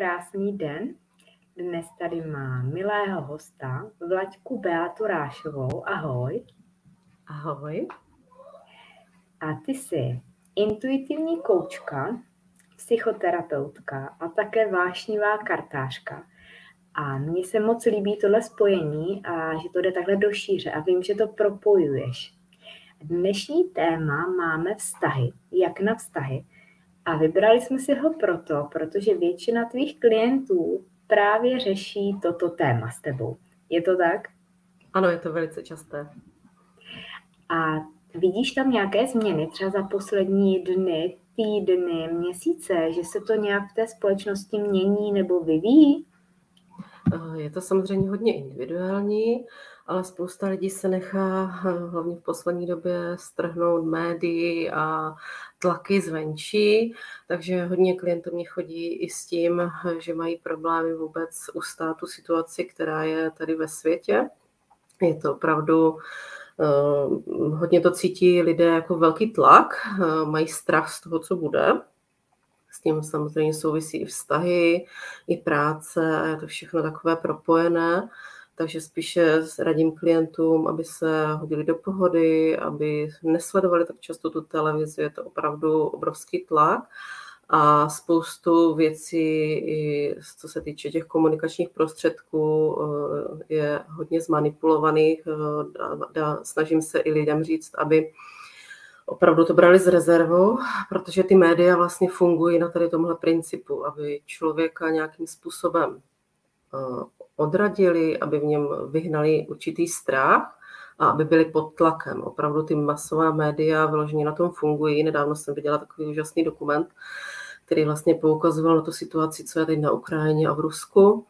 Krásný den. Dnes tady mám milého hosta, Vlaďku Beatu Rášovou. Ahoj. Ahoj. A ty jsi intuitivní koučka, psychoterapeutka a také vášnivá kartářka. A mně se moc líbí tohle spojení a že to jde takhle do šíře a vím, že to propojuješ. Dnešní téma máme vztahy. Jak na vztahy? A vybrali jsme si ho proto, protože většina tvých klientů právě řeší toto téma s tebou. Je to tak? Ano, je to velice časté. A vidíš tam nějaké změny třeba za poslední dny, týdny, měsíce, že se to nějak v té společnosti mění nebo vyvíjí? Eh, je to samozřejmě hodně individuální, ale spousta lidí se nechá eh, hlavně v poslední době strhnout médií a tlaky zvenčí, takže hodně klientů mě chodí i s tím, že mají problémy vůbec ustát tu situaci, která je tady ve světě. Je to opravdu eh, hodně to cítí lidé jako velký tlak, mají strach z toho, co bude. S tím samozřejmě souvisí i vztahy, i práce, je to všechno takové propojené. Takže spíše radím klientům, aby se hodili do pohody, aby nesledovali tak často tu televizi, je to opravdu obrovský tlak a spoustu věcí, co se týče těch komunikačních prostředků, eh, je hodně zmanipulovaných. Eh, snažím se i lidem říct, aby opravdu to brali s rezervou, protože ty média vlastně fungují na tady tomhle principu, aby člověka nějakým způsobem eh, odradili, aby v něm vyhnali určitý strach a aby byli pod tlakem. Opravdu ty masová média vyloženě na tom fungují. Nedávno jsem viděla takový úžasný dokument, který vlastně poukazoval na tu situaci, co je teď na Ukrajině a v Rusku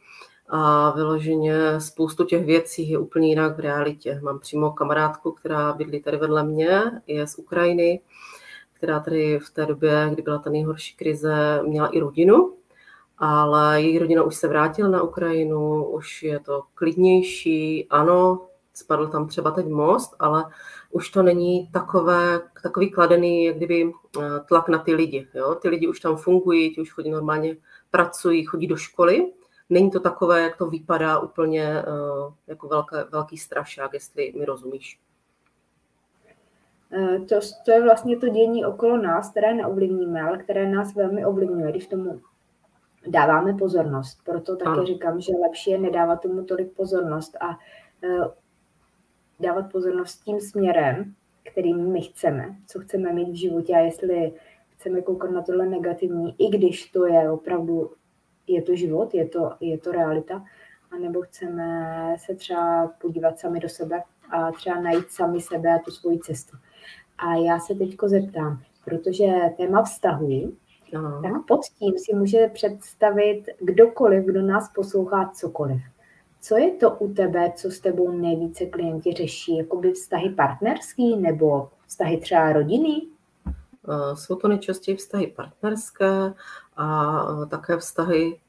a vyloženě spoustu těch věcí je úplně jinak v realitě. Mám přímo kamarádku, která bydlí tady vedle mě, je z Ukrajiny, která tady v té době, kdy byla ta nejhorší krize, měla i rodinu, ale její rodina už se vrátila na Ukrajinu, už je to klidnější, ano, spadl tam třeba teď most, ale už to není takové, takový kladený, jak kdyby eh, tlak na ty lidi. Jo? Ty lidi už tam fungují, ti už chodí normálně, pracují, chodí do školy, není to takové, jak to vypadá úplně uh, jako velké, velký strašák, jestli mi rozumíš. Eh, to, to je vlastně to dění okolo nás, které neovlivníme, ale které nás velmi ovlivňuje, když tomu dáváme pozornost. Proto také ano. říkám, že lepší je nedávat tomu tolik pozornost a uh, dávat pozornost tím směrem, kterým my chceme, co chceme mít v životě a jestli chceme koukat na tohle negativní, i když to je opravdu je to život, je to, je to realita, anebo chceme se třeba podívat sami do sebe a třeba najít sami sebe a tu svoji cestu. A já se teďko zeptám, protože téma vztahu, Aha. tak pod tím si může představit kdokoliv, kdo nás poslouchá cokoliv. Co je to u tebe, co s tebou nejvíce klienti řeší? Jakoby vztahy partnerský nebo vztahy třeba rodiny? Jsou to nejčastěji vztahy partnerské a také vztahy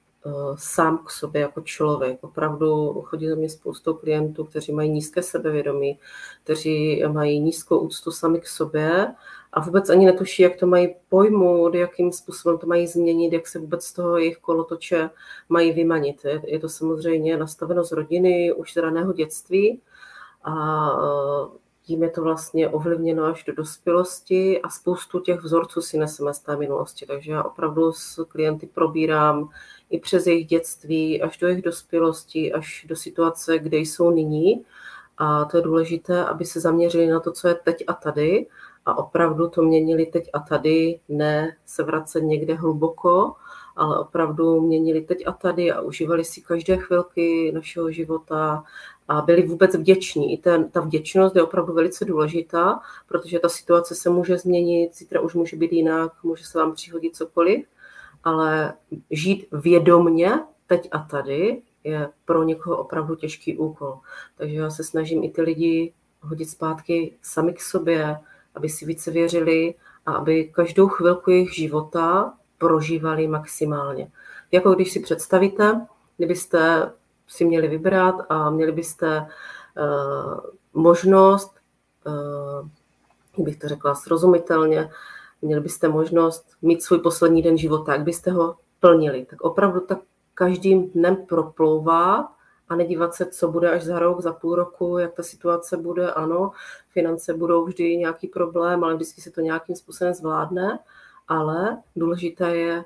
sám k sobě jako člověk. Opravdu chodí za mě spoustu klientů, kteří mají nízké sebevědomí, kteří mají nízkou úctu sami k sobě a vůbec ani netuší, jak to mají pojmout, jakým způsobem to mají změnit, jak se vůbec z toho jejich kolotoče mají vymanit. Je to samozřejmě nastaveno z rodiny už z raného dětství a tím je to vlastně ovlivněno až do dospělosti a spoustu těch vzorců si neseme z té minulosti. Takže já opravdu s klienty probírám i přes jejich dětství až do jejich dospělosti, až do situace, kde jsou nyní. A to je důležité, aby se zaměřili na to, co je teď a tady a opravdu to měnili teď a tady, ne se vracet někde hluboko, ale opravdu měnili teď a tady a užívali si každé chvilky našeho života a byli vůbec vděční. I ten, ta vděčnost je opravdu velice důležitá, protože ta situace se může změnit, zítra už může být jinak, může se vám přihodit cokoliv, ale žít vědomně teď a tady je pro někoho opravdu těžký úkol. Takže já se snažím i ty lidi hodit zpátky sami k sobě, aby si více věřili a aby každou chvilku jejich života prožívali maximálně. Jako když si představíte, kdybyste si měli vybrat a měli byste uh, možnost, uh, bych to řekla srozumitelně, měli byste možnost mít svůj poslední den života, jak byste ho plnili. Tak opravdu tak každým dnem proplouvat a nedívat se, co bude až za rok, za půl roku, jak ta situace bude. Ano, finance budou vždy nějaký problém, ale vždycky se to nějakým způsobem zvládne. Ale důležité je,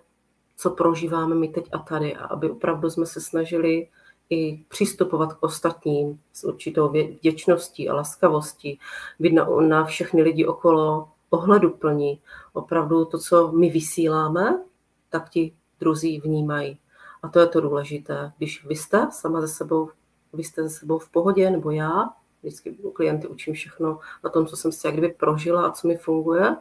co prožíváme my teď a tady, a aby opravdu jsme se snažili i přistupovat k ostatním s určitou vděčností a laskavostí, být na, na všechny lidi okolo ohledu plní. Opravdu to, co my vysíláme, tak ti druzí vnímají. A to je to důležité. Když vy jste sama ze sebou, vy jste ze sebou v pohodě, nebo já, vždycky klienty učím všechno na tom, co jsem si jak kdyby prožila a co mi funguje,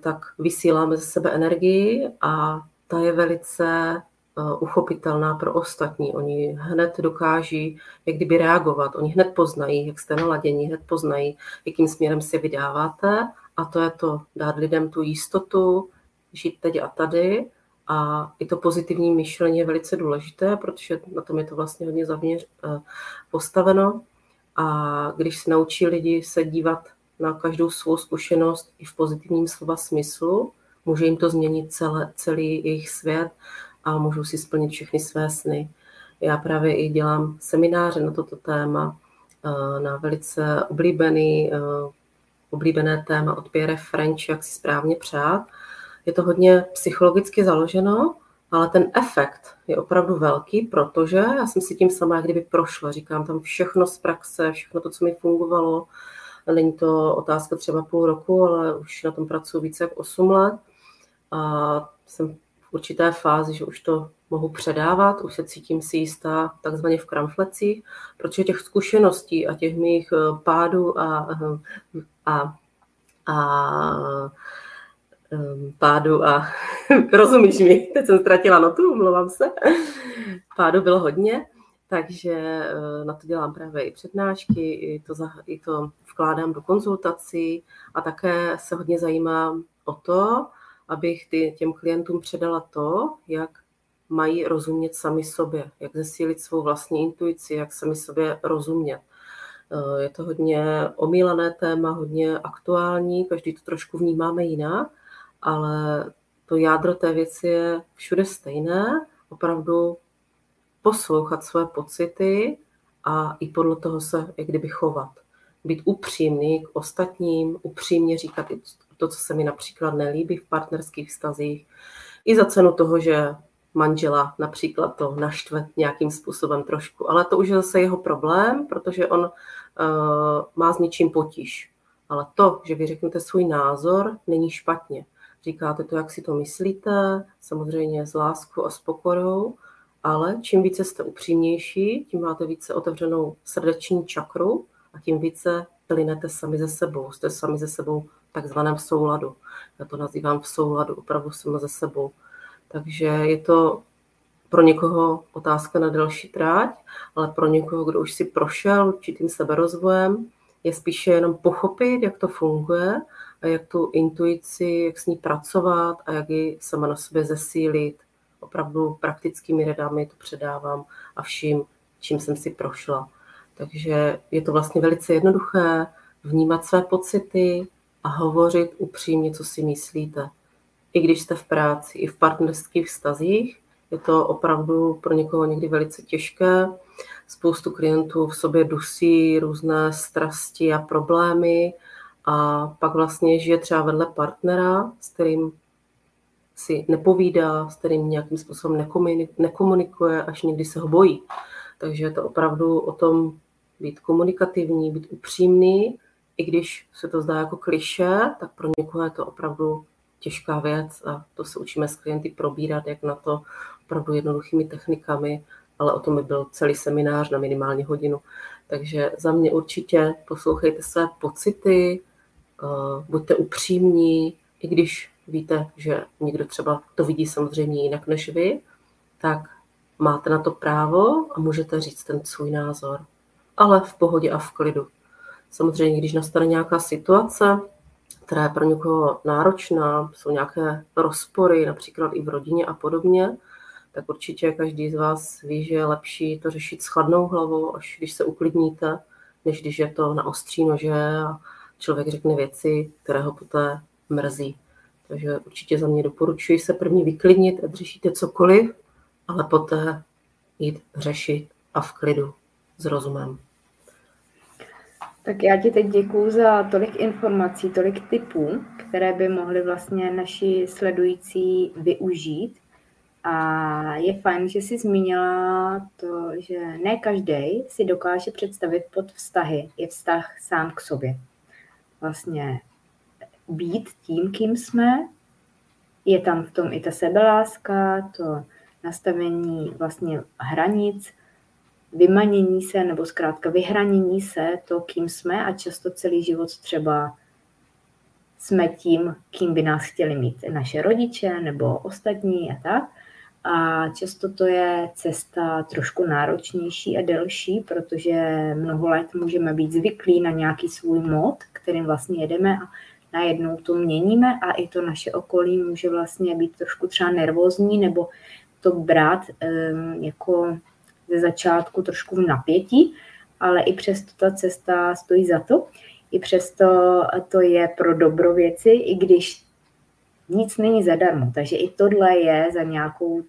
tak vysíláme ze sebe energii a ta je velice eh, uchopitelná pro ostatní. Oni hned dokáží jak kdyby reagovat, oni hned poznají, jak jste naladění, hned poznají, jakým směrem se vydáváte a to je to dát lidem tu jistotu, žít teď a tady a i to pozitivní myšlení je velice důležité, protože na tom je to vlastně hodně zaměř, eh, postaveno. A když se naučí lidi se dívat na každou svou zkušenost i v pozitivním slova smyslu, může jim to změnit celé, celý jejich svět a můžou si splnit všechny své sny. Já právě i dělám semináře na toto téma, eh, na velice oblíbený, eh, oblíbené téma od Pierre French, jak si správně přát. Je to hodně psychologicky založeno, ale ten efekt je opravdu velký, protože já jsem si tím sama kdyby prošla. Říkám tam všechno z praxe, všechno to, co mi fungovalo. Není to otázka třeba půl roku, ale už na tom pracuji více jak 8 let. A jsem v určité fázi, že už to mohu předávat, už se cítím si jistá takzvaně v kramflecích, protože těch zkušeností a těch mých eh, pádů a, a, a um, pádu a rozumíš mi, teď jsem ztratila notu, umlouvám se. Pádu bylo hodně, takže uh, na to dělám právě i přednášky, i to, i to vkládám do konzultací a také se hodně zajímám o to, abych ty, těm klientům předala to, jak mají rozumět sami sobě, jak zesílit svou vlastní intuici, jak sami sobě rozumět. Uh, je to hodně omílané téma, hodně aktuální, každý to trošku vnímáme jinak, ale to jádro té věci je všude stejné, opravdu poslouchat své pocity a i podle toho se jak kdyby chovat. Být upřímný k ostatním, upřímně říkat i to, co se mi například nelíbí v partnerských vztazích, i za cenu toho, že manžela například to naštve nějakým způsobem trošku. Ale to už je zase jeho problém, protože on uh, má s něčím potíž. Ale to, že vy řeknete svůj názor, není špatně. Říkáte to, jak si to myslíte, samozřejmě s láskou a s pokorou, ale čím více jste upřímnější, tím máte více otevřenou srdeční čakru a tím více plynete sami ze sebou. Jste sami ze sebou v takzvaném souladu. Já to nazývám v souladu, opravdu jsem ze sebou. Takže je to pro někoho otázka na další tráť, ale pro někoho, kdo už si prošel určitým seberozvojem, je spíše jenom pochopit, jak to funguje a jak tu intuici, jak s ní pracovat a jak ji sama na sobě zesílit. Opravdu praktickými radami to předávám a vším, čím jsem si prošla. Takže je to vlastně velice jednoduché vnímat své pocity a hovořit upřímně, co si myslíte. I když jste v práci, i v partnerských vztazích, je to opravdu pro někoho někdy velice těžké. Spoustu klientů v sobě dusí různé strasti a problémy a pak vlastně žije třeba vedle partnera, s kterým si nepovídá, s kterým nějakým způsobem nekomunikuje, až někdy se ho bojí. Takže je to opravdu o tom být komunikativní, být upřímný, i když se to zdá jako kliše, tak pro někoho je to opravdu těžká věc a to se učíme s klienty probírat, jak na to opravdu jednoduchými technikami, ale o tom by byl celý seminář na minimálně hodinu. Takže za mě určitě poslouchejte své pocity, Eh, buďte upřímní, i když víte, že někdo třeba to vidí samozřejmě jinak než vy, tak máte na to právo a můžete říct ten svůj názor. Ale v pohodě a v klidu. Samozřejmě, když nastane nějaká situace, která je pro někoho náročná, jsou nějaké rozpory, například i v rodině a podobně, tak určitě každý z vás ví, že je lepší to řešit s chladnou hlavou, až když se uklidníte, než když je to na ostří nože a člověk řekne věci, které ho poté mrzí. Takže určitě za mě doporučuji se první vyklidnit, ať řešíte cokoliv, ale poté jít řešit a v klidu s rozumem. Tak já ti teď děkuju za tolik informací, tolik typů, které by mohli vlastně naši sledující využít. A je fajn, že jsi zmínila to, že ne každý si dokáže představit pod vztahy. Je vztah sám k sobě. Vlastně být tím, kým jsme. Je tam v tom i ta sebeláska, to nastavení vlastně hranic, vymanění se nebo zkrátka vyhranění se to, kým jsme a často celý život třeba jsme tím, kým by nás chtěli mít naše rodiče nebo ostatní a tak. A často to je cesta trošku náročnější a delší, protože mnoho let můžeme být zvyklí na nějaký svůj mod, kterým vlastně jedeme a najednou to měníme a i to naše okolí může vlastně být trošku třeba nervózní nebo to brát um, jako ze začátku trošku v napětí, ale i přesto ta cesta stojí za to. I přesto to je pro dobro věci, i když nic není zadarmo. Takže i tohle je za nějakou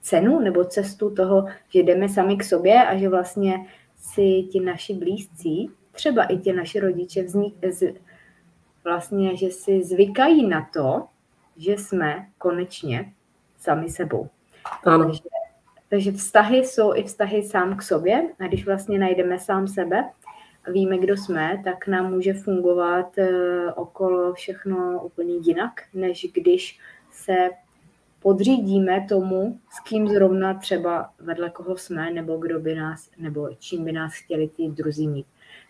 cenu nebo cestu toho, že jdeme sami k sobě a že vlastně si ti naši blízcí, třeba i ti naši rodiče, vznik, z, vlastně, že si zvykají na to, že jsme konečně sami sebou. Ano. Takže takže vztahy jsou i vztahy sám k sobě a když vlastně najdeme sám sebe a víme, kdo jsme, tak nám může fungovat eh, okolo všechno úplně jinak, než když se podřídíme tomu, s kým zrovna třeba vedle koho jsme, nebo kdo by nás, nebo čím by nás chtěli ty druzí mít.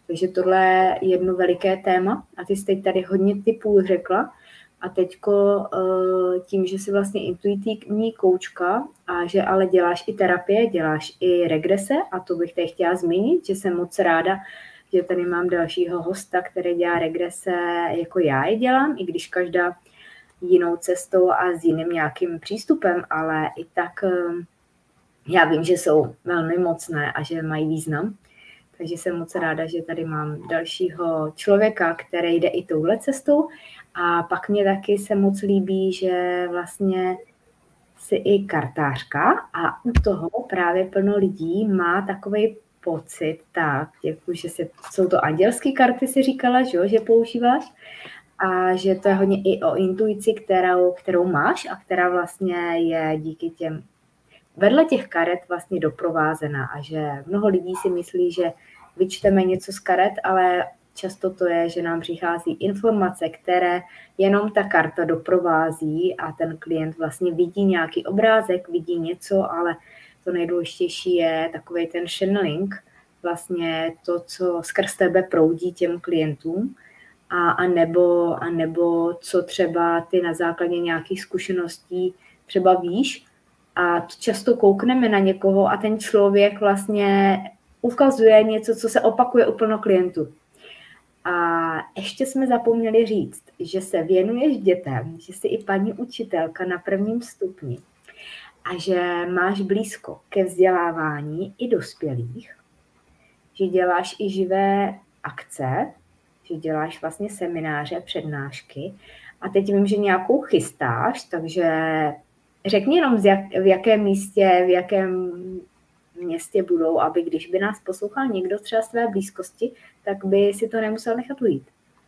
Takže tohle je jedno veliké téma a ty jsi teď tady hodně typů řekla, a teďko eh, tím, že jsi vlastně intuitivní koučka a že ale děláš i terapie, děláš i regrese a to bych teď chtěla zmínit, že jsem moc ráda, že tady mám dalšího hosta, který dělá regrese jako já je dělám, i když každá jinou cestou a s jiným nějakým přístupem, ale i tak eh, já vím, že jsou velmi mocné a že mají význam. Takže jsem moc ráda, že tady mám dalšího člověka, který jde i touhle cestou. A pak mě taky se moc líbí, že vlastně si i kartářka a u toho právě plno lidí má takový pocit, tak, děkuji, že se, jsou to andělské karty, si říkala, že, že používáš, a že to je hodně i o intuici, kterou, kterou máš a která vlastně je díky těm vedle těch karet vlastně doprovázená a že mnoho lidí si myslí, že vyčteme něco z karet, ale Často to je, že nám přichází informace, které jenom ta karta doprovází a ten klient vlastně vidí nějaký obrázek, vidí něco, ale to nejdůležitější je takový ten channeling, vlastně to, co skrz tebe proudí těm klientům, a, a, nebo, a nebo co třeba ty na základě nějakých zkušeností třeba víš a často koukneme na někoho a ten člověk vlastně ukazuje něco, co se opakuje u plno klientů. A ještě jsme zapomněli říct, že se věnuješ dětem, že jsi i paní učitelka na prvním stupni a že máš blízko ke vzdělávání i dospělých, že děláš i živé akce, že děláš vlastně semináře, přednášky a teď vím, že nějakou chystáš, takže řekni jenom, v jakém místě, v jakém městě budou, aby když by nás poslouchal někdo třeba své blízkosti, tak by si to nemusel nechat ujít.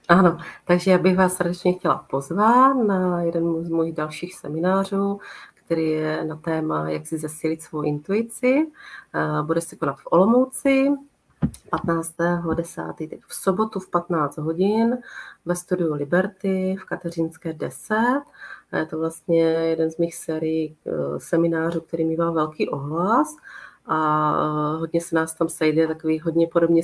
Ano, takže já bych vás srdečně chtěla pozvat na jeden z mojich dalších seminářů, který je na téma, jak si zesilit svou intuici. Eh, bude se konat v Olomouci 15.10. v sobotu v 15 hodin ve studiu Liberty v Kateřínské 10. Je to vlastně jeden z mých sérií eh, seminářů, který mývá velký ohlas a hodně se nás tam sejde takový hodně podobně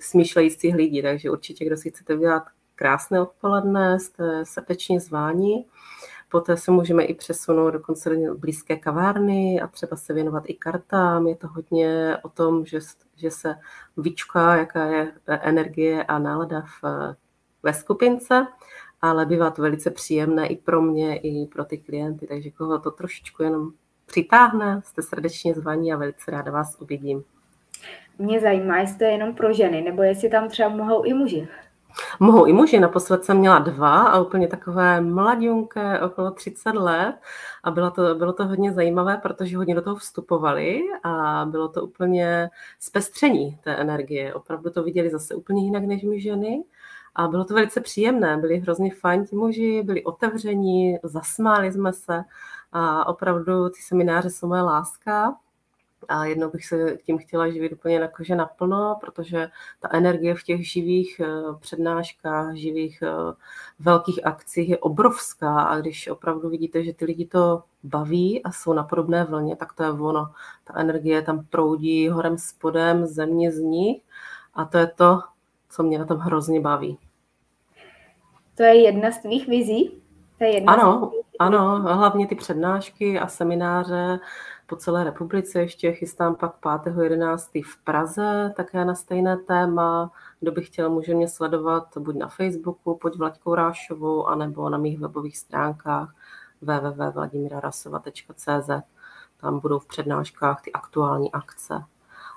smýšlejících lidí, takže určitě, kdo si chcete udělat krásné odpoledne, jste srdečně zváni. Poté se můžeme i přesunout dokonce do blízké kavárny a třeba se věnovat i kartám. Je to hodně o tom, že, že se vyčká, jaká je energie a nálada v, ve skupince, ale bývá to velice příjemné i pro mě, i pro ty klienty, takže koho to trošičku jenom přitáhne, jste srdečně zvaní a velice ráda vás uvidím. Mě zajímá, jestli to je jenom pro ženy, nebo jestli tam třeba mohou i muži. Mohou i muži, naposled jsem měla dva a úplně takové mladionké, okolo 30 let. A bylo to, bylo to hodně zajímavé, protože hodně do toho vstupovali a bylo to úplně zpestření té energie. Opravdu to viděli zase úplně jinak než my ženy. A bylo to velice příjemné. Byli hrozně fajn ti muži, byli otevření, zasmáli jsme se. A opravdu ty semináře jsou moje láska a jednou bych se tím chtěla živit úplně jakože naplno, protože ta energie v těch živých eh, přednáškách, živých eh, velkých akcích je obrovská a když opravdu vidíte, že ty lidi to baví a jsou na podobné vlně, tak to je ono. Ta energie tam proudí horem spodem, země z nich a to je to, co mě na tom hrozně baví. To je jedna z tvých vizí? To je jedna ano, ano, hlavně ty přednášky a semináře po celé republice. Ještě chystám pak 5.11. v Praze, také na stejné téma. Kdo by chtěl, může mě sledovat buď na Facebooku, pod Vlaďkou Rášovou, anebo na mých webových stránkách www.vladimirarasova.cz. Tam budou v přednáškách ty aktuální akce.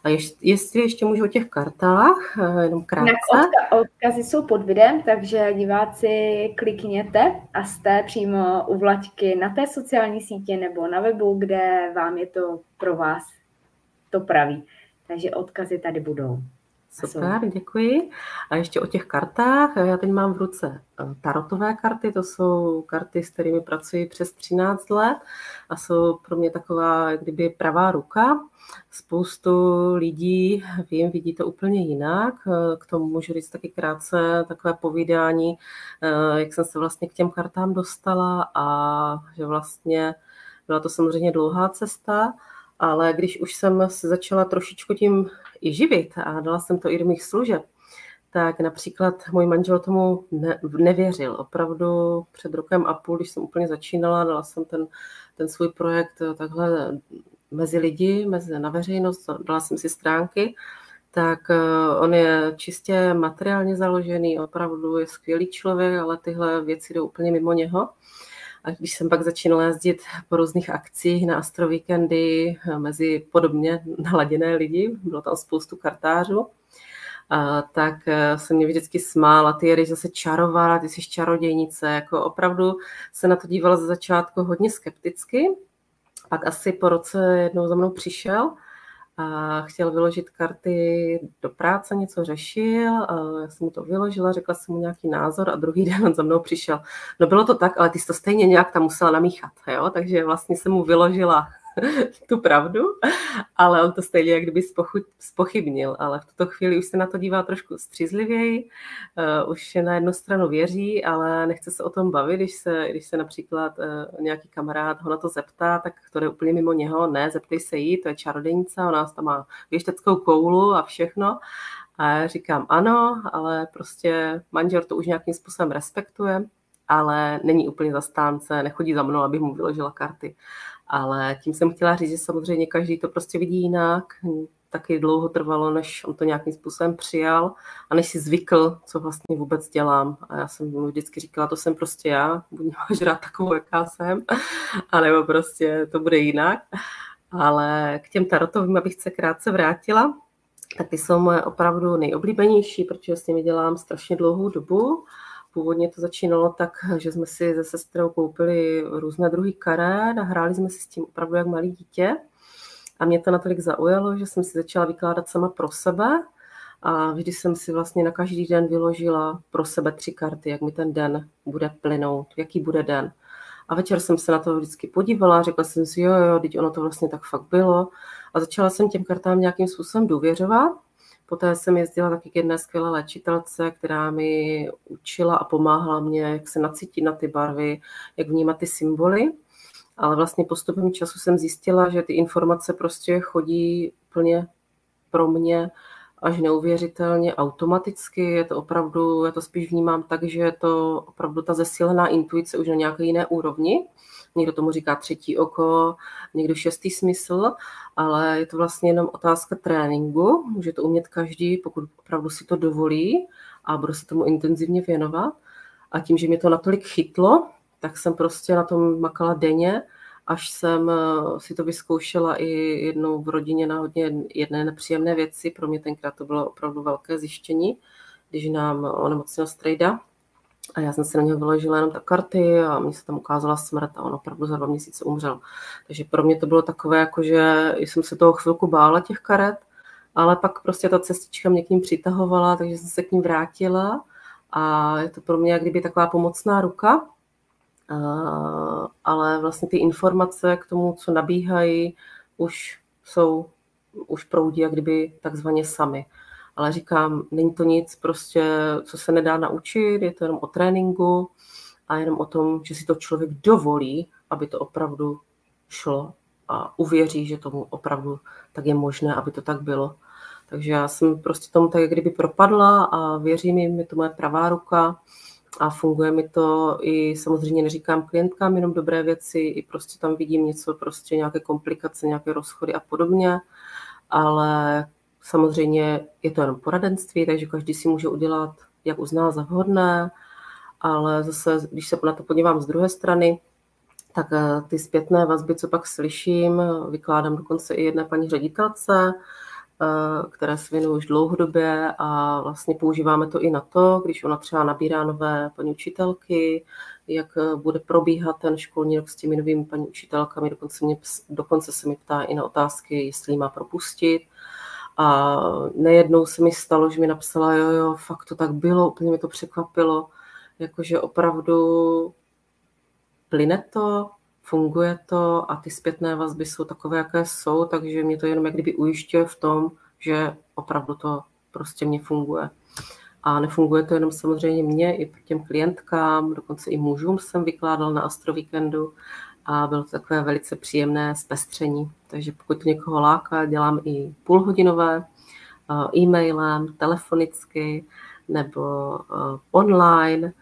A jestli ještě můžu o těch kartách, eh, jenom krátce. Odka, odkazy jsou pod videem, takže diváci klikněte a jste přímo u Vlaďky na té sociální sítě nebo na webu, kde vám je to pro vás to praví. Takže odkazy tady budou. Super, děkuji. A ještě o těch kartách. Já teď mám v ruce eh, tarotové karty, to jsou karty, s kterými pracuji přes 13 let a jsou pro mě taková, kdyby pravá ruka. Spoustu lidí, vím, vidí to úplně jinak. Eh, k tomu můžu říct taky krátce takové povídání, eh, jak jsem se vlastně k těm kartám dostala a že vlastně byla to samozřejmě dlouhá cesta, ale když už jsem se začala trošičku tím i živit a dala jsem to i do mých služeb, tak například můj manžel tomu ne, nevěřil. Opravdu před rokem a půl, když jsem úplně začínala, dala jsem ten, ten svůj projekt takhle mezi lidi, mezi na veřejnost, dala jsem si stránky, tak eh, on je čistě materiálně založený, opravdu je skvělý člověk, ale tyhle věci jdou úplně mimo něho. A když jsem pak začínala jezdit po různých akcích na astrovíkendy eh, mezi podobně naladěné lidi, bylo tam spoustu kartářů, a, tak eh, se mě vždycky smála, ty jedeš zase čarovala, ty jsi čarodějnice, jako opravdu se na to dívala ze začátku hodně skepticky, pak asi po roce jednou za mnou přišel a chtěl vyložit karty do práce, něco řešil, já jsem mu to vyložila, řekla jsem mu nějaký názor a druhý den on za mnou přišel. No bylo to tak, ale ty jsi to stejně nějak tam musela namíchat, jo? takže vlastně jsem mu vyložila tu pravdu, ale on to stejně jak kdyby spochybnil, ale v tuto chvíli už se na to dívá trošku střízlivěji, uh, už na jednu stranu věří, ale nechce se o tom bavit, když se, když se například uh, nějaký kamarád ho na to zeptá, tak to je úplně mimo něho, ne, zeptej se jí, to je čarodějnice, ona tam má věšteckou koulu a všechno, a já říkám ano, ale prostě manžel to už nějakým způsobem respektuje, ale není úplně zastánce, nechodí za mnou, abych mu vyložila karty. Ale tím jsem chtěla říct, že samozřejmě každý to prostě vidí jinak. Taky dlouho trvalo, než on to nějakým způsobem přijal a než si zvykl, co vlastně vůbec dělám. A já jsem mu vždycky říkala, to jsem prostě já, buď máš rád takovou, jaká jsem, anebo prostě to bude jinak. Ale k těm tarotovým, abych se krátce vrátila, tak ty jsou moje opravdu nejoblíbenější, protože s nimi dělám strašně dlouhou dobu. Původně to začínalo tak, že jsme si se sestrou koupili různé druhy karet a hráli jsme si s tím opravdu jak malý dítě. A mě to natolik zaujalo, že jsem si začala vykládat sama pro sebe a vždy jsem si vlastně na každý den vyložila pro sebe tři karty, jak mi ten den bude plynout, jaký bude den. A večer jsem se na to vždycky podívala, řekla jsem si, jo, jo, teď ono to vlastně tak fakt bylo. A začala jsem těm kartám nějakým způsobem důvěřovat Poté jsem jezdila taky k jedné skvělé léčitelce, která mi učila a pomáhala mě, jak se nacítit na ty barvy, jak vnímat ty symboly. Ale vlastně postupem času jsem zjistila, že ty informace prostě chodí úplně pro mě až neuvěřitelně automaticky. Je to opravdu, já to spíš vnímám tak, že je to opravdu ta zesílená intuice už na nějaké jiné úrovni někdo tomu říká třetí oko, někdo šestý smysl, ale je to vlastně jenom otázka tréninku. Může to umět každý, pokud opravdu si to dovolí a bude se tomu intenzivně věnovat. A tím, že mě to natolik chytlo, tak jsem prostě na tom makala denně, až jsem eh, si to vyzkoušela i jednou v rodině na hodně jedné nepříjemné věci. Pro mě tenkrát to bylo opravdu velké zjištění, když nám onemocnil strejda. A já jsem se na něho vyložila jenom tak karty a mně se tam ukázala smrt a on opravdu za dva měsíce umřel. Takže pro mě to bylo takové, jako že jsem se toho chvilku bála těch karet, ale pak prostě ta cestička mě k ním přitahovala, takže jsem se k ním vrátila a je to pro mě jak kdyby taková pomocná ruka, ale vlastně ty informace k tomu, co nabíhají, už jsou, už proudí jak kdyby takzvaně sami. Ale říkám, není to nic prostě, co se nedá naučit, je to jenom o tréninku a jenom o tom, že si to člověk dovolí, aby to opravdu šlo a uvěří, že tomu opravdu tak je možné, aby to tak bylo. Takže já jsem prostě tomu tak jak kdyby propadla a věřím jim, je to moje pravá ruka a funguje mi to i samozřejmě neříkám klientkám jenom dobré věci, i prostě tam vidím něco, prostě nějaké komplikace, nějaké rozchody a podobně, ale samozřejmě je to jenom poradenství, takže každý si může udělat, jak uzná za vhodné, ale zase, když se na to podívám z druhé strany, tak eh, ty zpětné vazby, co pak slyším, vykládám dokonce i jedné paní ředitelce, Eh, které se věnují už dlouhodobě a vlastně používáme to i na to, když ona třeba nabírá nové paní učitelky, jak eh, bude probíhat ten školní rok s těmi novými paní učitelkami, dokonce, mě, dokonce se mi ptá i na otázky, jestli má propustit. A nejednou se mi stalo, že mi napsala, jo, jo, fakt to tak bylo, úplně mi to překvapilo, jakože opravdu plyne to, funguje to a ty zpětné vazby jsou takové, jaké jsou, takže mě to jenom jak kdyby ujišťuje v tom, že opravdu to prostě mě funguje. A nefunguje to jenom samozřejmě mě, i těm klientkám, dokonce i mužům jsem vykládal na Astro Weekendu a bylo to takové velice příjemné zpestření. Takže pokud to někoho láká, dělám i půlhodinové eh, e-mailem, telefonicky nebo eh, online,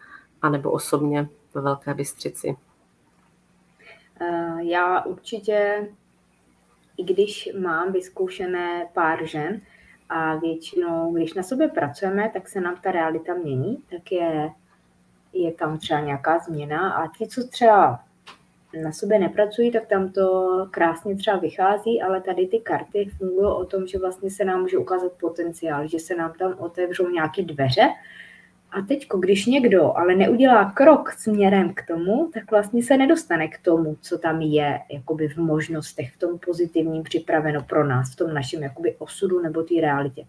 anebo osobně ve Velké Bystřici. Eh, já určitě, i když mám vyzkoušené pár žen a většinou, když na sobě pracujeme, tak se nám ta realita mění, tak je, je tam třeba nějaká změna a ti, co třeba na sobě nepracují, tak tam to krásně třeba vychází, ale tady ty karty fungují o tom, že vlastně se nám může ukázat potenciál, že se nám tam otevřou nějaké dveře a teď, když někdo ale neudělá krok směrem k tomu, tak vlastně se nedostane k tomu, co tam je jakoby v možnostech, v tom pozitivním připraveno pro nás, v tom našem jakoby osudu nebo té realitě.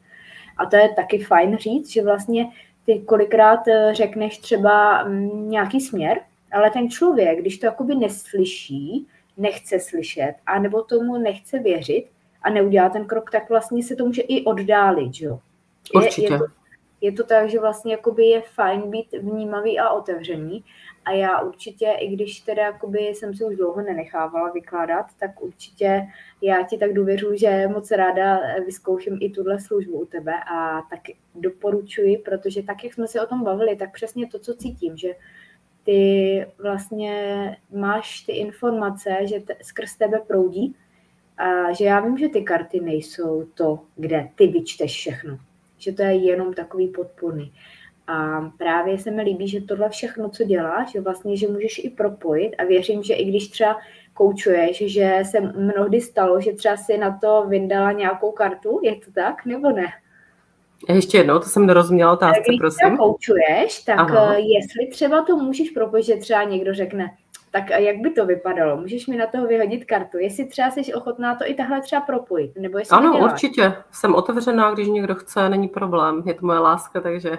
A to je taky fajn říct, že vlastně ty kolikrát eh, řekneš třeba mm, nějaký směr, ale ten člověk, když to jakoby neslyší, nechce slyšet, anebo tomu nechce věřit a neudělá ten krok, tak vlastně se to může i oddálit, že jo? Určitě. Je, je to, je to tak, že vlastně jakoby je fajn být vnímavý a otevřený. A já určitě, i když teda jakoby jsem si už dlouho nenechávala vykládat, tak určitě já ti tak důvěřuji, že moc ráda vyzkouším i tuhle službu u tebe a tak doporučuji, protože tak, jak jsme se o tom bavili, tak přesně to, co cítím, že ty vlastně máš ty informace, že te, skrz tebe proudí a že já vím, že ty karty nejsou to, kde ty vyčteš všechno že to je jenom takový podporný. A právě se mi líbí, že tohle všechno, co děláš, že vlastně, že můžeš i propojit a věřím, že i když třeba koučuješ, že se mnohdy stalo, že třeba si na to vyndala nějakou kartu, je to tak, nebo ne? Ještě jednou, to jsem nerozuměla otázce, Když prosím. Když koučuješ, tak Aha. Eh, jestli třeba to můžeš propojit, že třeba někdo řekne, tak jak by to vypadalo? Můžeš mi na toho vyhodit kartu, jestli třeba jsi ochotná to i tahle třeba propojit, nebo jestli Ano, určitě. Jsem otevřená, když někdo chce, není problém. Je to moje láska, takže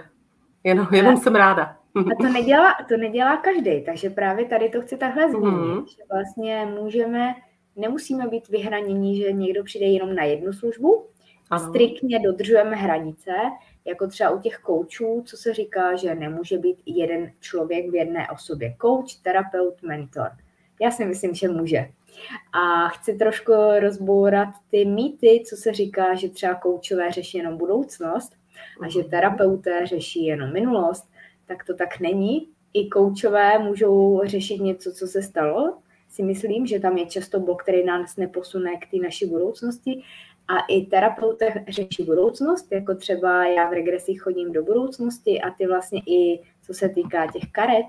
jenom, jenom jsem ráda. A to nedělá, to nedělá každý, takže právě tady to chci takhle zmínit, mm-hmm. že vlastně můžeme, nemusíme být vyhranění, že někdo přijde jenom na jednu službu, ano. striktně dodržujeme hranice, jako třeba u těch koučů, co se říká, že nemůže být jeden člověk v jedné osobě. Kouč, terapeut, mentor. Já si myslím, že může. A chci trošku rozbourat ty mýty, co se říká, že třeba koučové řeší jenom budoucnost a že mhm. terapeuté řeší jenom minulost, tak to tak není. I koučové můžou řešit něco, co se stalo. Si myslím, že tam je často blok, který nás neposune k té naší budoucnosti a i terapeuté řeší budoucnost, jako třeba já v regresích chodím do budoucnosti a ty vlastně i, co se týká těch karet,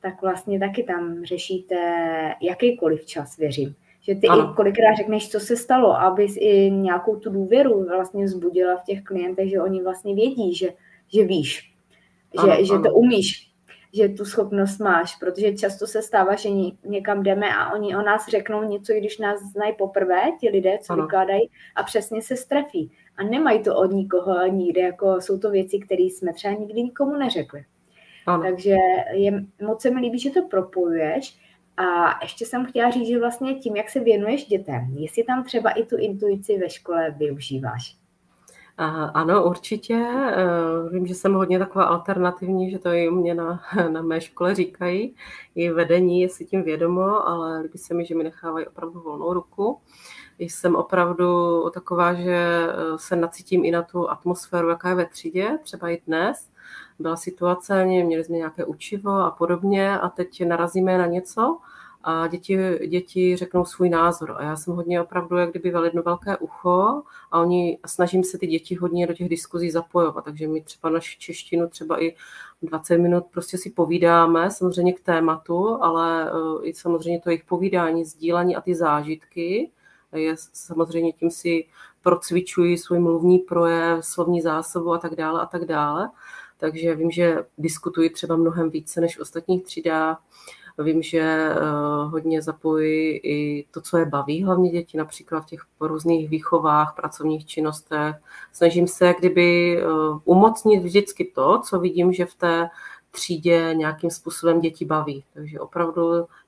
tak vlastně taky tam řešíte jakýkoliv čas, věřím. Že ty ano. i kolikrát řekneš, co se stalo, abys i nějakou tu důvěru vlastně vzbudila v těch klientech, že oni vlastně vědí, že, že víš, že, ano, že ano. to umíš, že tu schopnost máš, protože často se stává, že někam jdeme a oni o nás řeknou něco, když nás znají poprvé, ti lidé, co ano. vykládají, a přesně se strefí. A nemají to od nikoho nikde, jako jsou to věci, které jsme třeba nikdy nikomu neřekli. Ano. Takže je, moc se mi líbí, že to propojuješ. A ještě jsem chtěla říct, že vlastně tím, jak se věnuješ dětem, jestli tam třeba i tu intuici ve škole využíváš. Ano, určitě. Eh, vím, že jsem hodně taková alternativní, že to i mě na, na mé škole říkají. I vedení je si tím vědomo, ale líbí se mi, že mi nechávají opravdu volnou ruku. Jsem opravdu taková, že eh, se nacítím i na tu atmosféru, jaká je ve třídě, třeba i dnes. Byla situace, měli jsme nějaké učivo a podobně a teď narazíme na něco, a děti, děti řeknou svůj názor. A já jsem hodně opravdu jak kdyby jedno velké ucho a oni snažím se ty děti hodně do těch diskuzí zapojovat. Takže my třeba naši češtinu třeba i 20 minut prostě si povídáme, samozřejmě k tématu, ale eh, i samozřejmě to jejich povídání, sdílení a ty zážitky, je samozřejmě tím si procvičuji svůj mluvní projev, slovní zásobu a tak dále a tak dále. Takže vím, že diskutuji třeba mnohem více než v ostatních třídách. Vím, že eh, hodně zapojí i to, co je baví, hlavně děti, například v těch různých výchovách, pracovních činnostech. Snažím se kdyby eh, umocnit vždycky to, co vidím, že v té třídě nějakým způsobem děti baví. Takže opravdu,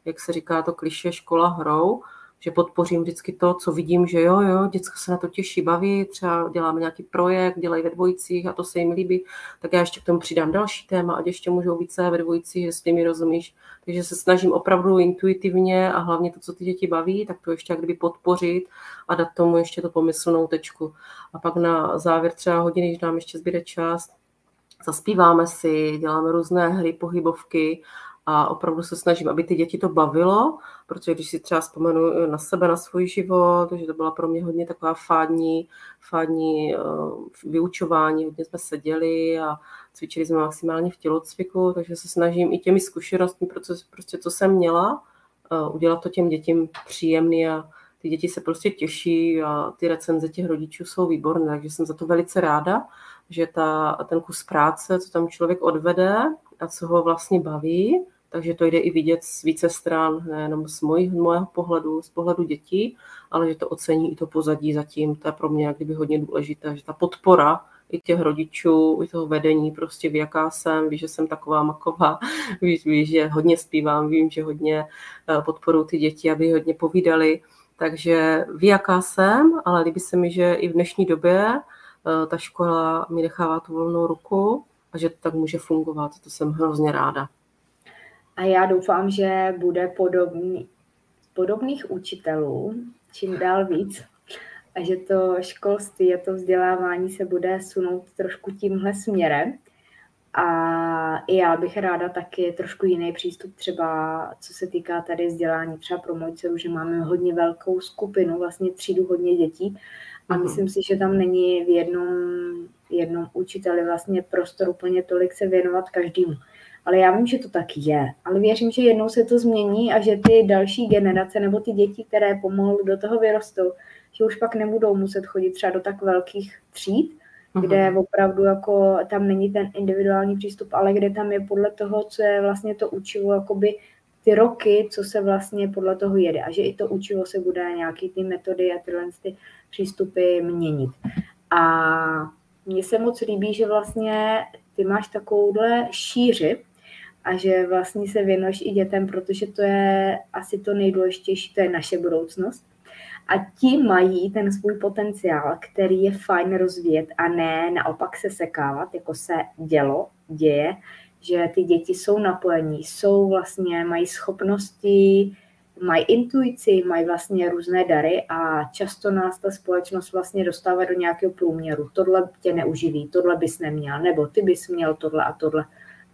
jak se říká to kliše škola hrou, že podpořím vždycky to, co vidím, že jo, jo, děcka se na to těší, baví, třeba děláme nějaký projekt, dělají ve dvojicích a to se jim líbí, tak já ještě k tomu přidám další téma, ať ještě můžou více ve dvojicích, jestli mi rozumíš. Takže se snažím opravdu intuitivně a hlavně to, co ty děti baví, tak to ještě jak kdyby podpořit a dát tomu ještě to pomyslnou tečku. A pak na závěr třeba hodiny, když nám ještě zbyde čas, zaspíváme si, děláme různé hry, pohybovky a opravdu se snažím, aby ty děti to bavilo, protože když si třeba vzpomenu na sebe, na svůj život, že to byla pro mě hodně taková fádní, fádní uh, vyučování, hodně jsme seděli a cvičili jsme maximálně v tělocviku, takže se snažím i těmi zkušenostmi, prostě, prostě co jsem měla, uh, udělat to těm dětím příjemný a ty děti se prostě těší a ty recenze těch rodičů jsou výborné, takže jsem za to velice ráda, že ta, ten kus práce, co tam člověk odvede a co ho vlastně baví, takže to jde i vidět z více stran, nejenom z mojich, pohledu, z pohledu dětí, ale že to ocení i to pozadí zatím, to je pro mě kdyby hodně důležité, že ta podpora i těch rodičů, i toho vedení, prostě ví, jaká jsem, ví, že jsem taková maková, ví, ví že hodně zpívám, vím, že hodně eh, podporuji ty děti, aby hodně povídali, takže ví, jaká jsem, ale líbí se mi, že i v dnešní době eh, ta škola mi nechává tu volnou ruku a že to tak může fungovat, to jsem hrozně ráda. A já doufám, že bude podobný, podobných učitelů čím dál víc a že to školství a to vzdělávání se bude sunout trošku tímhle směrem. A i já bych ráda taky trošku jiný přístup třeba, co se týká tady vzdělání třeba pro moji dceru, že máme hodně velkou skupinu, vlastně třídu hodně dětí a mhm. myslím si, že tam není v jednom, jednom učiteli vlastně prostor úplně tolik se věnovat každému. Ale já vím, že to tak je. Ale věřím, že jednou se to změní a že ty další generace nebo ty děti, které pomalu do toho vyrostou, že už pak nebudou muset chodit třeba do tak velkých tříd, uh-huh. kde opravdu jako tam není ten individuální přístup, ale kde tam je podle toho, co je vlastně to učivo, jakoby ty roky, co se vlastně podle toho jede. A že i to učivo se bude nějaký ty metody a tyhle ty přístupy měnit. A mně se moc líbí, že vlastně ty máš takovouhle šíři a že vlastně se věnuješ i dětem, protože to je asi to nejdůležitější, to je naše budoucnost. A ti mají ten svůj potenciál, který je fajn rozvíjet a ne naopak se sekávat, jako se dělo, děje, že ty děti jsou napojení, jsou vlastně, mají schopnosti, mají intuici, mají vlastně různé dary a často nás ta společnost vlastně dostává do nějakého průměru. Tohle tě neuživí, tohle bys neměl, nebo ty bys měl tohle a tohle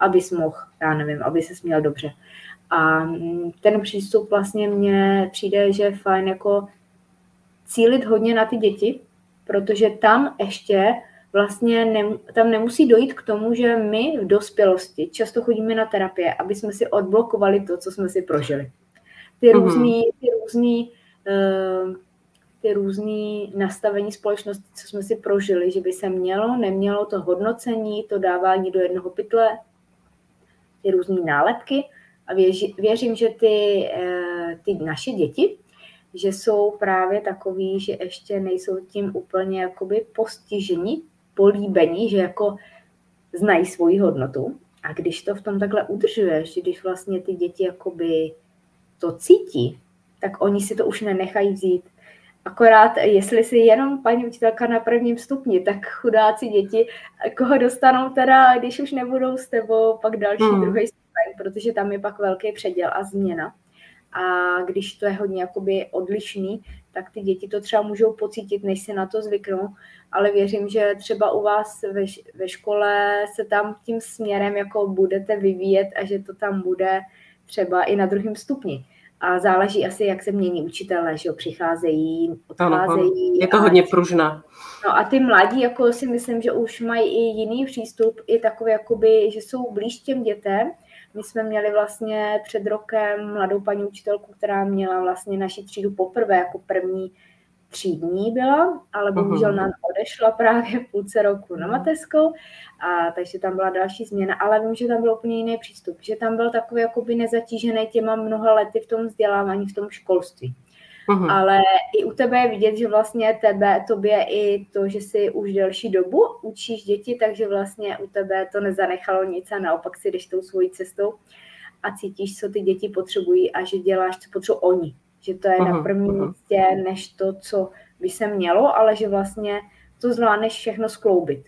abys mohl, já nevím, aby se měl dobře. A mm, ten přístup vlastně mně přijde, že je fajn jako cílit hodně na ty děti, protože tam ještě vlastně ne, tam nemusí dojít k tomu, že my v dospělosti často chodíme na terapie, aby jsme si odblokovali to, co jsme si prožili. Ty mm-hmm. různý, ty různý uh, ty různé nastavení společnosti, co jsme si prožili, že by se mělo, nemělo to hodnocení, to dávání do jednoho pytle, ty různé nálepky a věři, věřím, že ty, eh, ty naše děti, že jsou právě takový, že ještě nejsou tím úplně jakoby postiženi, políbení, že jako znají svoji hodnotu. A když to v tom takhle udržuješ, když vlastně ty děti jakoby to cítí, tak oni si to už nenechají vzít. Akorát, jestli si jenom paní učitelka na prvním stupni, tak chudáci děti, koho dostanou teda, když už nebudou s tebou, pak další, hmm. druhý stupeň, protože tam je pak velký předěl a změna. A když to je hodně jakoby odlišný, tak ty děti to třeba můžou pocítit, než si na to zvyknou, ale věřím, že třeba u vás ve, ve škole se tam tím směrem jako budete vyvíjet a že to tam bude třeba i na druhém stupni. A záleží asi, jak se mění učitelé, že jo, přicházejí, odcházejí. je to a, hodně pružná. No a ty mladí, jako si myslím, že už mají i jiný přístup, i takový, jakoby, že jsou blíž těm dětem. My jsme měli vlastně před rokem mladou paní učitelku, která měla vlastně naši třídu poprvé jako první tří dní byla, ale bohužel nám odešla právě v půlce roku na mateřskou, a takže tam byla další změna, ale vím, že tam byl úplně jiný přístup, že tam byl takový jakoby nezatížený těma mnoha lety v tom vzdělávání, v tom školství. Uhum. Ale i u tebe je vidět, že vlastně tebe, tobě i to, že si už delší dobu učíš děti, takže vlastně u tebe to nezanechalo nic a naopak si jdeš tou svojí cestou a cítíš, co ty děti potřebují a že děláš, co potřebují oni že to je uh-huh, na prvním uh-huh. místě, než to, co by se mělo, ale že vlastně to zvládneš všechno skloubit.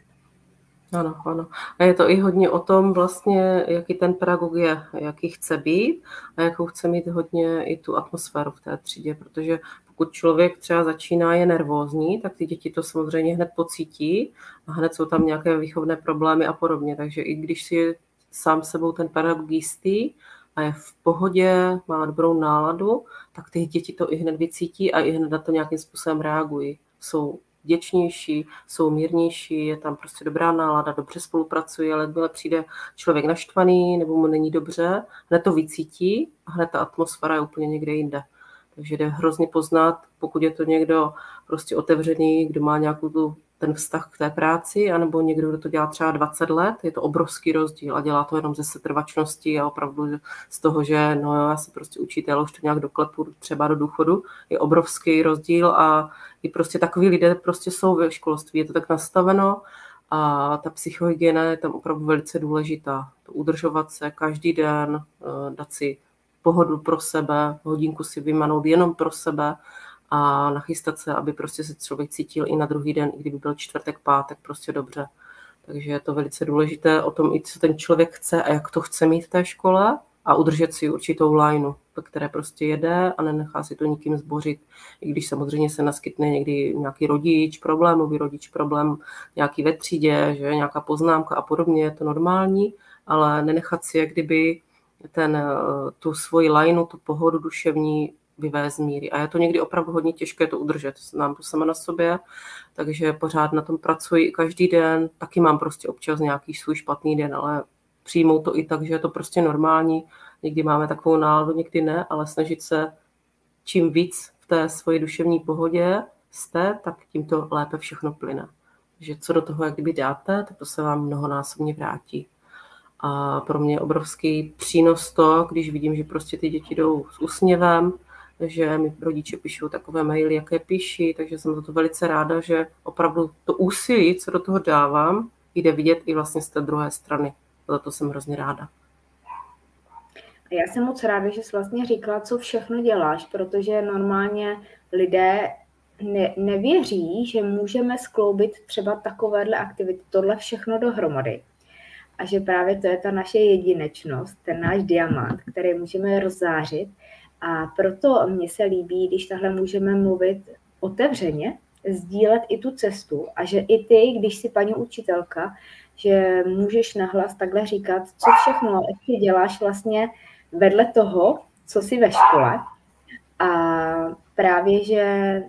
Ano, ano. A je to i hodně o tom vlastně, jaký ten pedagog je, jaký chce být a jakou chce mít hodně i tu atmosféru v té třídě, protože pokud člověk třeba začíná je nervózní, tak ty děti to samozřejmě hned pocítí a hned jsou tam nějaké výchovné problémy a podobně. Takže i když si je sám sebou ten pedagog jistý a je v pohodě, má dobrou náladu, tak ty děti to i hned vycítí a i hned na to nějakým způsobem reagují. Jsou děčnější, jsou mírnější, je tam prostě dobrá nálada, dobře spolupracují, ale jakmile přijde člověk naštvaný nebo mu není dobře, hned to vycítí a hned ta atmosféra je úplně někde jinde. Takže jde hrozně poznat, pokud je to někdo prostě otevřený, kdo má nějakou tu ten vztah k té práci, anebo někdo, kdo to dělá třeba 20 let, je to obrovský rozdíl a dělá to jenom ze setrvačnosti a opravdu z toho, že no já se prostě učitel, už to nějak doklepu třeba do důchodu, je obrovský rozdíl a i prostě takový lidé prostě jsou ve školství, je to tak nastaveno a ta psychohygiena je tam opravdu velice důležitá. To udržovat se každý den, eh, dát si pohodu pro sebe, hodinku si vymanout jenom pro sebe a nachystat se, aby prostě se člověk cítil i na druhý den, i kdyby byl čtvrtek, pátek, prostě dobře. Takže je to velice důležité o tom, i co ten člověk chce a jak to chce mít v té škole a udržet si určitou lineu, po které prostě jede a nenechá si to nikým zbořit. I když samozřejmě se naskytne někdy nějaký rodič, problémový rodič, problém nějaký ve třídě, že nějaká poznámka a podobně, je to normální, ale nenechat si jak kdyby ten, tu svoji lineu, tu pohodu duševní vyvést míry. A je to někdy opravdu hodně těžké to udržet. Znám to sama na sobě, takže pořád na tom pracuji každý den. Taky mám prostě občas nějaký svůj špatný den, ale přijmout to i tak, že je to prostě normální. Někdy máme takovou náladu, někdy ne, ale snažit se čím víc v té svoji duševní pohodě jste, tak tím to lépe všechno plyne. Že co do toho, jak kdyby dáte, tak to se vám mnohonásobně vrátí. A pro mě je obrovský přínos to, když vidím, že prostě ty děti jdou s úsměvem, že mi rodiče píšou takové maily, jaké píší, takže jsem za to velice ráda, že opravdu to úsilí, co do toho dávám, jde vidět i vlastně z té druhé strany. Za to jsem hrozně ráda. A já jsem moc ráda, že jsi vlastně říkala, co všechno děláš, protože normálně lidé ne, nevěří, že můžeme skloubit třeba takovéhle aktivity, tohle všechno dohromady. A že právě to je ta naše jedinečnost, ten náš diamant, který můžeme rozzářit a proto mně se líbí, když tahle můžeme mluvit otevřeně, sdílet i tu cestu a že i ty, když si paní učitelka, že můžeš nahlas takhle říkat, co všechno ještě děláš vlastně vedle toho, co jsi ve škole. A právě, že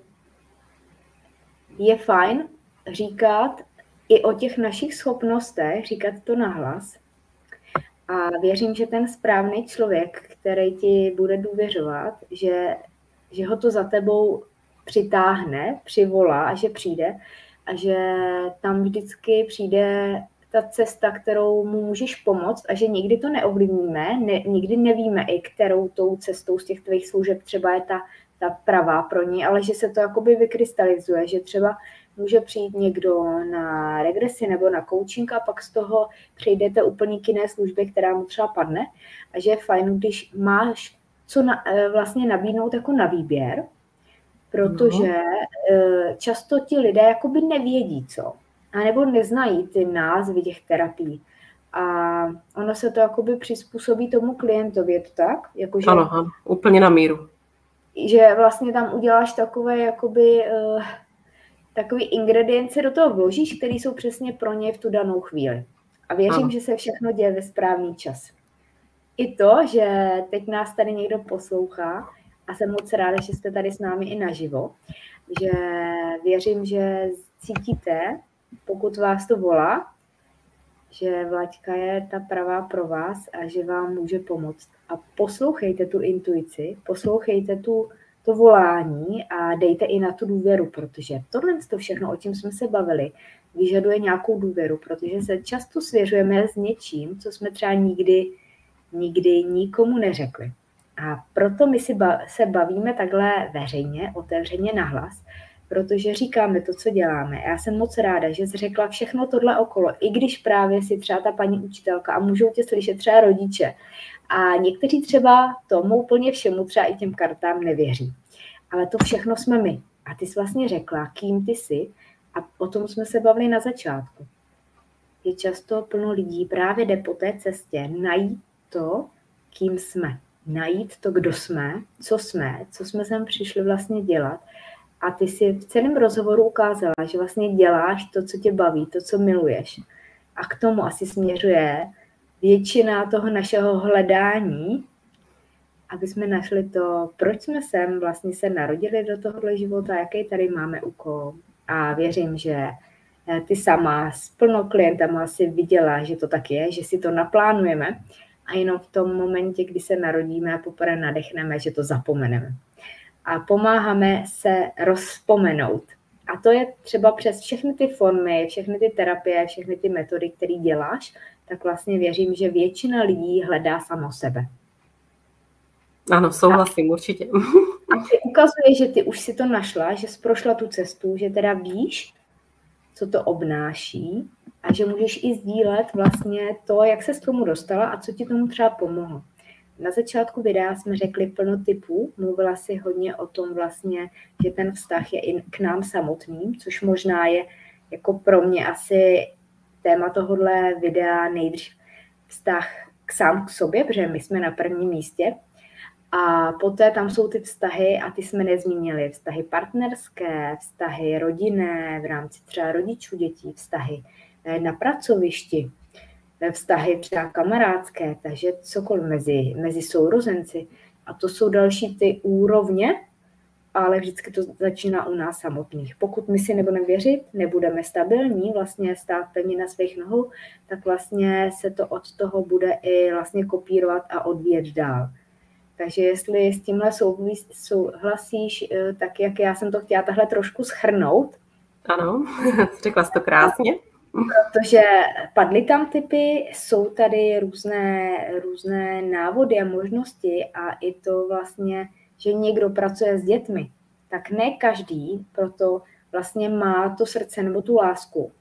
je fajn říkat i o těch našich schopnostech, říkat to nahlas, a věřím, že ten správný člověk, který ti bude důvěřovat, že, že ho to za tebou přitáhne, přivolá a že přijde a že tam vždycky přijde ta cesta, kterou mu můžeš pomoct a že nikdy to neovlivníme, ne, nikdy nevíme i kterou tou cestou z těch tvých služeb třeba je ta, ta pravá pro ní, ale že se to jakoby vykrystalizuje, že třeba může přijít někdo na regresi nebo na coaching a pak z toho přejdete úplně k jiné službě, která mu třeba padne a že je fajn, když máš co na, eh, vlastně nabídnout jako na výběr, protože no. často ti lidé jakoby nevědí co, anebo neznají ty názvy těch terapií. A ono se to jakoby přizpůsobí tomu klientovi, je to tak? Jako, že, ano, ano, úplně na míru. Že vlastně tam uděláš takové jakoby uh, takový ingredience do toho vložíš, které jsou přesně pro ně v tu danou chvíli. A věřím, ano. že se všechno děje ve správný čas. I to, že teď nás tady někdo poslouchá a jsem moc ráda, že jste tady s námi i naživo, že věřím, že cítíte, pokud vás to volá, že Vlaďka je ta pravá pro vás a že vám může pomoct. A poslouchejte tu intuici, poslouchejte tu to volání a dejte i na tu důvěru, protože tohle to všechno, o čem jsme se bavili, vyžaduje nějakou důvěru, protože se často svěřujeme s něčím, co jsme třeba nikdy, nikdy nikomu neřekli. A proto my si ba- se bavíme takhle veřejně, otevřeně nahlas, protože říkáme to, co děláme. Já jsem moc ráda, že jsi řekla všechno tohle okolo, i když právě si třeba ta paní učitelka a můžou tě slyšet třeba rodiče, a někteří třeba tomu úplně všemu, třeba i těm kartám nevěří. Ale to všechno jsme my. A ty jsi vlastně řekla, kým ty jsi a o tom jsme se bavili na začátku. Je často plno lidí právě jde po té cestě najít to, kým jsme. Najít to, kdo jsme, co jsme, co jsme sem přišli vlastně dělat. A ty si v celém rozhovoru ukázala, že vlastně děláš to, co tě baví, to, co miluješ. A k tomu asi směřuje většina toho našeho hledání, aby jsme našli to, proč jsme sem vlastně se narodili do tohohle života, jaký tady máme úkol. A věřím, že eh, ty sama s plnou klientama si viděla, že to tak je, že si to naplánujeme a jenom v tom momentě, kdy se narodíme a poprvé nadechneme, že to zapomeneme. A pomáháme se rozpomenout. A to je třeba přes všechny ty formy, všechny ty terapie, všechny ty metody, které děláš, tak vlastně věřím, že většina lidí hledá samo sebe. Ano, souhlasím, a, určitě. A ty ukazuje, že ty už si to našla, že jsi prošla tu cestu, že teda víš, co to obnáší a že můžeš i sdílet vlastně to, jak se s tomu dostala a co ti tomu třeba pomohlo. Na začátku videa jsme řekli plno typů, mluvila si hodně o tom vlastně, že ten vztah je i k nám samotným, což možná je jako pro mě asi téma tohohle videa nejdřív vztah k sám k sobě, protože my jsme na prvním místě. A poté tam jsou ty vztahy, a ty jsme nezmínili, vztahy partnerské, vztahy rodinné, v rámci třeba rodičů dětí, vztahy eh, na pracovišti, eh, vztahy třeba kamarádské, takže cokoliv mezi, mezi sourozenci. A to jsou další ty úrovně, ale vždycky to začíná u nás samotných. Pokud my si nebudeme věřit, nebudeme stabilní, vlastně stát pevně na svých nohou, tak vlastně se to od toho bude i vlastně kopírovat a odvíjet dál. Takže jestli s tímhle souhlasíš, eh, tak jak já jsem to chtěla tahle trošku schrnout. Ano, řekla jsi to krásně. Protože padly tam typy, jsou tady různé, různé návody a možnosti a i to vlastně že někdo pracuje s dětmi, tak ne každý proto vlastně má to srdce nebo tu lásku.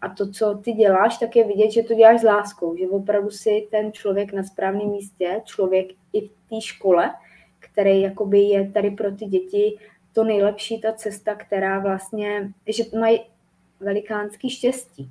A to, co ty děláš, tak je vidět, že to děláš s láskou, že opravdu si ten člověk na správném místě, člověk i v té škole, který jakoby je tady pro ty děti to nejlepší, ta cesta, která vlastně, že mají velikánský štěstí.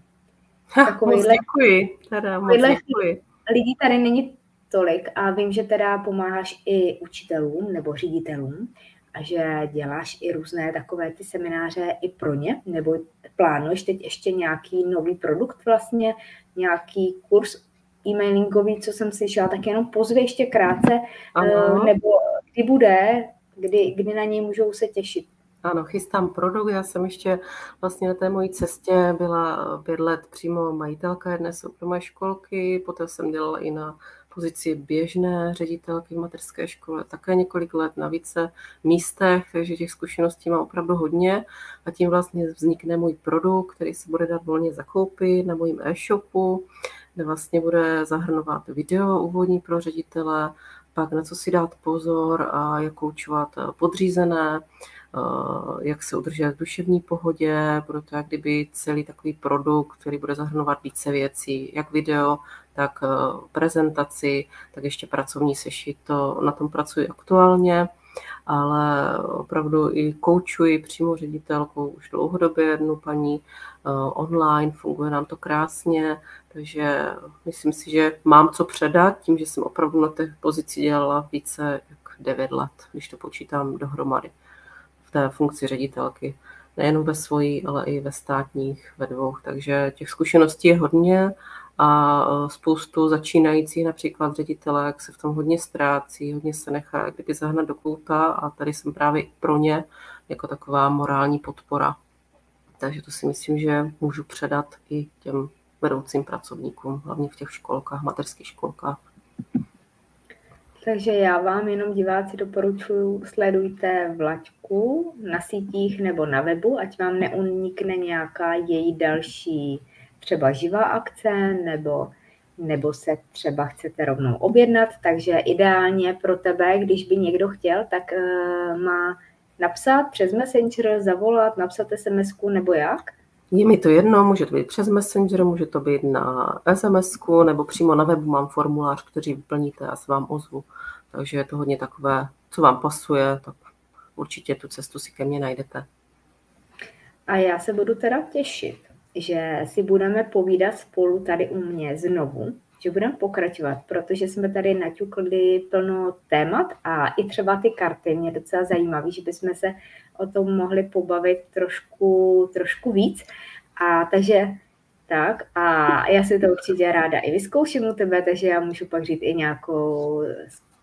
Ha, moc děkuji. Teda, moc děkuji. Lidí tady není tolik a vím, že teda pomáháš i učitelům nebo ředitelům a že děláš i různé takové ty semináře i pro ně, nebo plánuješ teď ještě nějaký nový produkt vlastně, nějaký kurz e-mailingový, co jsem slyšela, tak jenom pozvě ještě krátce, ano. Eh, nebo kdy bude, kdy, kdy na něj můžou se těšit. Ano, chystám produkt. Já jsem ještě vlastně na té mojí cestě byla pět let přímo majitelka jedné soukromé školky, poté jsem dělala i na pozici běžné ředitelky v mateřské škole také několik let na více místech, takže těch zkušeností mám opravdu hodně. A tím vlastně vznikne můj produkt, který se bude dát volně zakoupit na mojím e-shopu, kde vlastně bude zahrnovat video úvodní pro ředitele, pak na co si dát pozor a jak koučovat podřízené, Eh, jak se udržet v duševní pohodě, bude to jak kdyby celý takový produkt, který bude zahrnovat více věcí, jak video, tak eh, prezentaci, tak ještě pracovní sešit, to na tom pracuji aktuálně, ale opravdu i koučuji přímo ředitelkou už dlouhodobě jednu paní eh, online, funguje nám to krásně, takže myslím si, že mám co předat tím, že jsem opravdu na té pozici dělala více jak 9 let, když to počítám dohromady té funkci ředitelky. Nejenom ve svojí, ale i ve státních, ve dvou. Takže těch zkušeností je hodně a e, spoustu začínajících například ředitelek se v tom hodně ztrácí, hodně se nechá kdyby zahnat do kouta a tady jsem právě pro ně jako taková morální podpora. Takže to si myslím, že můžu předat i těm vedoucím pracovníkům, hlavně v těch školkách, mateřských školkách. Takže já vám jenom diváci doporučuji, sledujte Vlaďku na sítích nebo na webu, ať vám neunikne nějaká její další třeba živá akce nebo, nebo se třeba chcete rovnou objednat. Takže ideálně pro tebe, když by někdo chtěl, tak uh, má napsat přes Messenger, zavolat, napsat sms nebo jak? Je mi to jedno, může to být přes Messenger, může to být na sms nebo přímo na webu mám formulář, který vyplníte a se vám ozvu. Takže je to hodně takové, co vám pasuje, tak určitě tu cestu si ke mně najdete. A já se budu teda těšit, že si budeme povídat spolu tady u mě znovu, že budeme pokračovat, protože jsme tady naťukli plno témat a i třeba ty karty mě docela zajímavé, že bychom se o tom mohli pobavit trošku, trošku víc. A takže tak a já si to určitě ráda i vyzkouším u tebe, takže já můžu pak říct i nějakou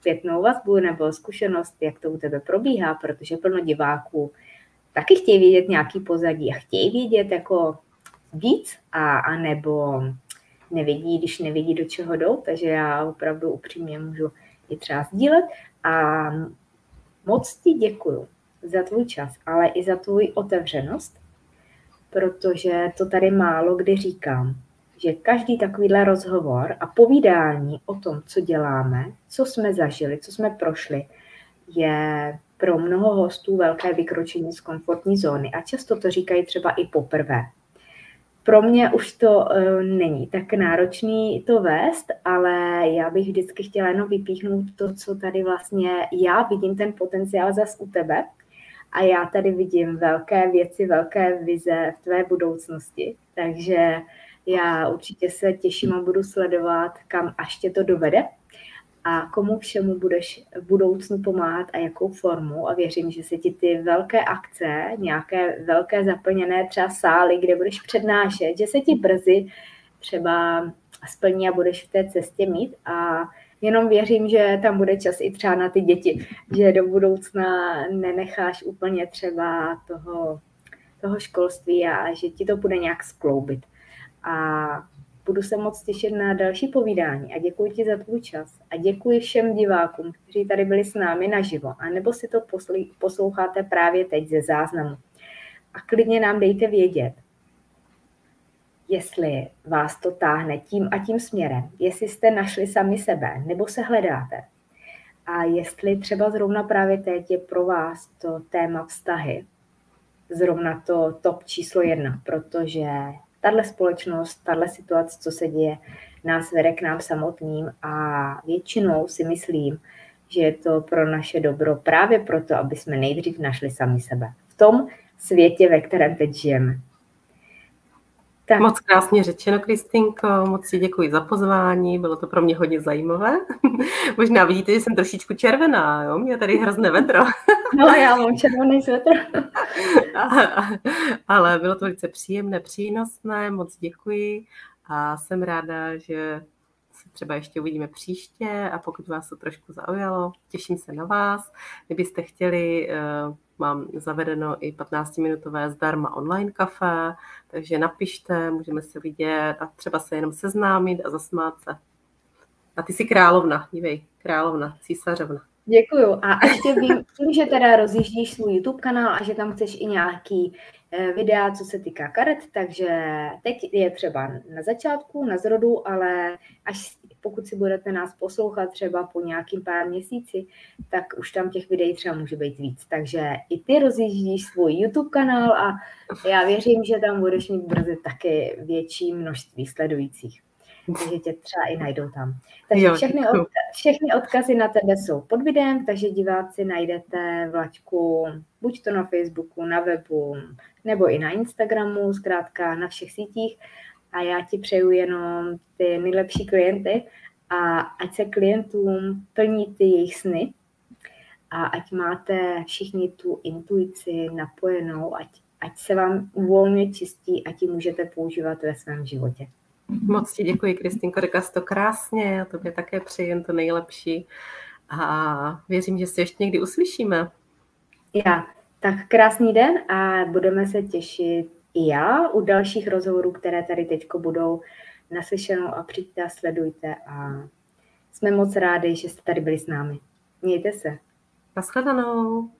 zpětnou vazbu nebo zkušenost, jak to u tebe probíhá, protože plno diváků taky chtějí vědět nějaký pozadí a chtějí vědět jako víc a, a nebo nevidí, když nevidí, do čeho jdou, takže já opravdu upřímně můžu i třeba sdílet a moc ti děkuju za tvůj čas, ale i za tvůj otevřenost, protože to tady málo kdy říkám, že každý takovýhle rozhovor a povídání o tom, co děláme, co jsme zažili, co jsme prošli, je pro mnoho hostů velké vykročení z komfortní zóny a často to říkají třeba i poprvé. Pro mě už to uh, není tak náročný to vést, ale já bych vždycky chtěla jenom vypíchnout to, co tady vlastně já vidím ten potenciál zas u tebe a já tady vidím velké věci, velké vize v tvé budoucnosti. Takže já určitě se těším a budu sledovat, kam až tě to dovede a komu všemu budeš v budoucnu pomáhat a jakou formu. A věřím, že se ti ty velké akce, nějaké velké zaplněné třeba sály, kde budeš přednášet, že se ti brzy třeba splní a budeš v té cestě mít. A jenom věřím, že tam bude čas i třeba na ty děti, že do budoucna nenecháš úplně třeba toho, toho školství a že ti to bude nějak skloubit. A budu se moc těšit na další povídání a děkuji ti za tvůj čas a děkuji všem divákům, kteří tady byli s námi naživo a nebo si to posloucháte právě teď ze záznamu. A klidně nám dejte vědět, jestli vás to táhne tím a tím směrem, jestli jste našli sami sebe nebo se hledáte. A jestli třeba zrovna právě teď je pro vás to téma vztahy, zrovna to top číslo jedna, protože tahle společnost, tahle situace, co se děje, nás vede k nám samotným a většinou si myslím, že je to pro naše dobro právě proto, aby jsme nejdřív našli sami sebe. V tom světě, ve kterém teď žijeme. Tak. Moc krásně řečeno, Kristýnko, moc si děkuji za pozvání, bylo to pro mě hodně zajímavé. Možná vidíte, že jsem trošičku červená, jo? mě tady hrozné vedro. no, já mám červený svetr. Ale bylo to velice příjemné, přínosné, moc děkuji a jsem ráda, že třeba ještě uvidíme příště a pokud vás to trošku zaujalo, těším se na vás. Kdybyste chtěli eh, mám zavedeno i 15-minutové zdarma online kafe, takže napište, můžeme se vidět a třeba se jenom seznámit a zasmát se. A ty jsi královna, dívej, královna, císařovna. Děkuju. A ještě vím, že teda rozjíždíš svůj YouTube kanál a že tam chceš i nějaký eh, videa, co se týká karet, takže teď je třeba na začátku, na zrodu, ale až pokud si budete nás poslouchat třeba po nějakým pár měsíci, tak už tam těch videí třeba může být víc. Takže i ty rozjíždíš svůj YouTube kanál a já věřím, že tam budeš mít brzy taky větší množství sledujících takže tě třeba i najdou tam. Takže jo, všechny, od, všechny odkazy na tebe jsou pod videem, takže diváci najdete Vlačku buď to na Facebooku, na webu, nebo i na Instagramu, zkrátka na všech sítích. A já ti přeju jenom ty nejlepší klienty a ať se klientům plní ty jejich sny a ať máte všichni tu intuici napojenou, ať, ať se vám uvolně čistí a ti můžete používat ve svém životě. Moc ti děkuji, Kristýnko, řekla jsi to krásně, já tobě také přeji jen to nejlepší a věřím, že se ještě někdy uslyšíme. Já. Tak krásný den a budeme se těšit i já u dalších rozhovorů, které tady teď budou naslyšenou a přijďte a sledujte a jsme moc rádi, že jste tady byli s námi. Mějte se. Naschledanou.